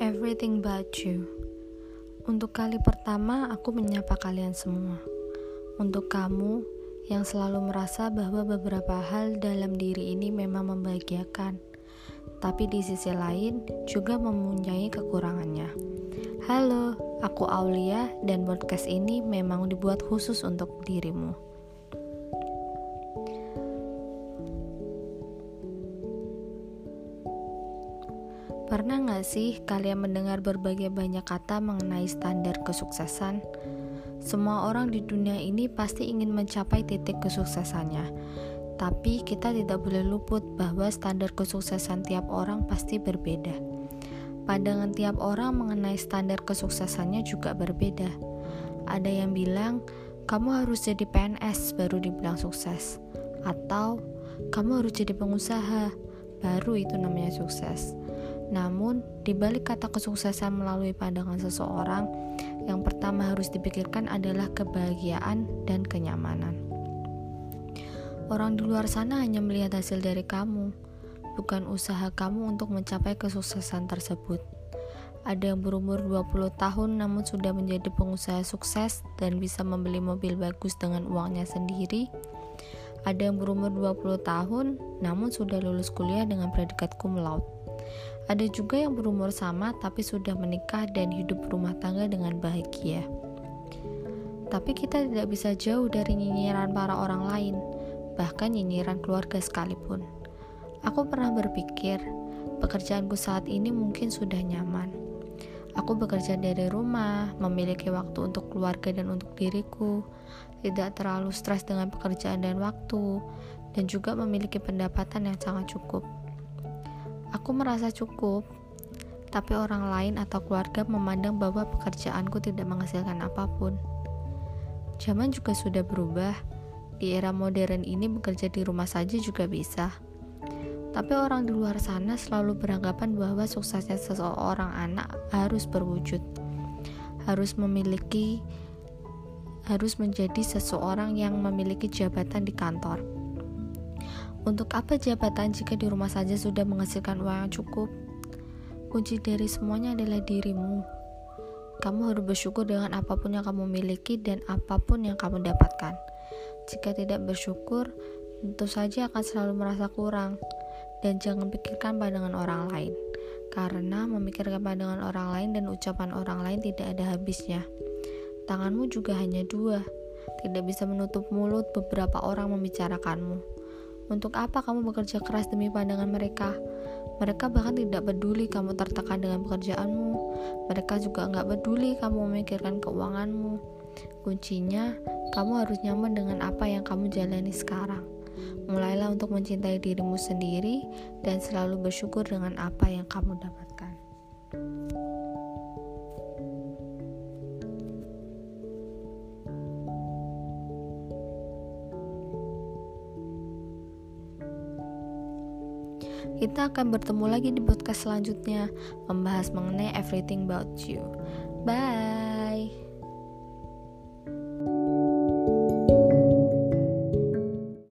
Everything About You. Untuk kali pertama aku menyapa kalian semua. Untuk kamu yang selalu merasa bahwa beberapa hal dalam diri ini memang membahagiakan Tapi di sisi lain juga mempunyai kekurangannya. Halo, aku Aulia dan podcast ini memang dibuat khusus untuk dirimu Pernah gak sih kalian mendengar berbagai banyak kata mengenai standar kesuksesan? Semua orang di dunia ini pasti ingin mencapai titik kesuksesannya, tapi kita tidak boleh luput bahwa standar kesuksesan tiap orang pasti berbeda. Pandangan tiap orang mengenai standar kesuksesannya juga berbeda. Ada yang bilang, kamu harus jadi PNS baru dibilang sukses, atau kamu harus jadi pengusaha, baru itu namanya sukses. Namun, di balik kata kesuksesan melalui pandangan seseorang, yang pertama harus dipikirkan adalah kebahagiaan dan kenyamanan. Orang di luar sana hanya melihat hasil dari kamu, bukan usaha kamu untuk mencapai kesuksesan tersebut. Ada yang berumur 20 tahun namun sudah menjadi pengusaha sukses dan bisa membeli mobil bagus dengan uangnya sendiri. Ada yang berumur 20 tahun namun sudah lulus kuliah dengan predikat cum laude. Ada juga yang berumur sama tapi sudah menikah dan hidup rumah tangga dengan bahagia. Tapi kita tidak bisa jauh dari nyinyiran para orang lain, bahkan nyinyiran keluarga sekalipun. Aku pernah berpikir, pekerjaanku saat ini mungkin sudah nyaman. Aku bekerja dari rumah, memiliki waktu untuk keluarga dan untuk diriku, tidak terlalu stres dengan pekerjaan dan waktu, dan juga memiliki pendapatan yang sangat cukup. Aku merasa cukup, tapi orang lain atau keluarga memandang bahwa pekerjaanku tidak menghasilkan apa pun. Zaman juga sudah berubah. Di era modern ini bekerja di rumah saja juga bisa. Tapi orang di luar sana selalu beranggapan bahwa suksesnya seseorang anak harus berwujud. Harus memiliki harus menjadi seseorang yang memiliki jabatan di kantor untuk apa jabatan jika di rumah saja sudah menghasilkan uang yang cukup? Kunci dari semuanya adalah dirimu. Kamu harus bersyukur dengan apa pun yang kamu miliki dan apa pun yang kamu dapatkan. Jika tidak bersyukur, tentu saja akan selalu merasa kurang. Dan jangan pikirkan pandangan orang lain, karena memikirkan pandangan orang lain dan ucapan orang lain tidak ada habisnya. Tanganmu juga hanya dua, tidak bisa menutup mulut beberapa orang membicarakanmu. Untuk apa kamu bekerja keras demi pandangan mereka? Mereka bahkan tidak peduli kamu tertekan dengan pekerjaanmu. Mereka juga nggak peduli kamu memikirkan keuanganmu. Kuncinya, kamu harus nyaman dengan apa yang kamu jalani sekarang. Mulailah untuk mencintai dirimu sendiri dan selalu bersyukur dengan apa yang kamu dapatkan. Kita akan bertemu lagi di podcast selanjutnya membahas mengenai everything about you. Bye.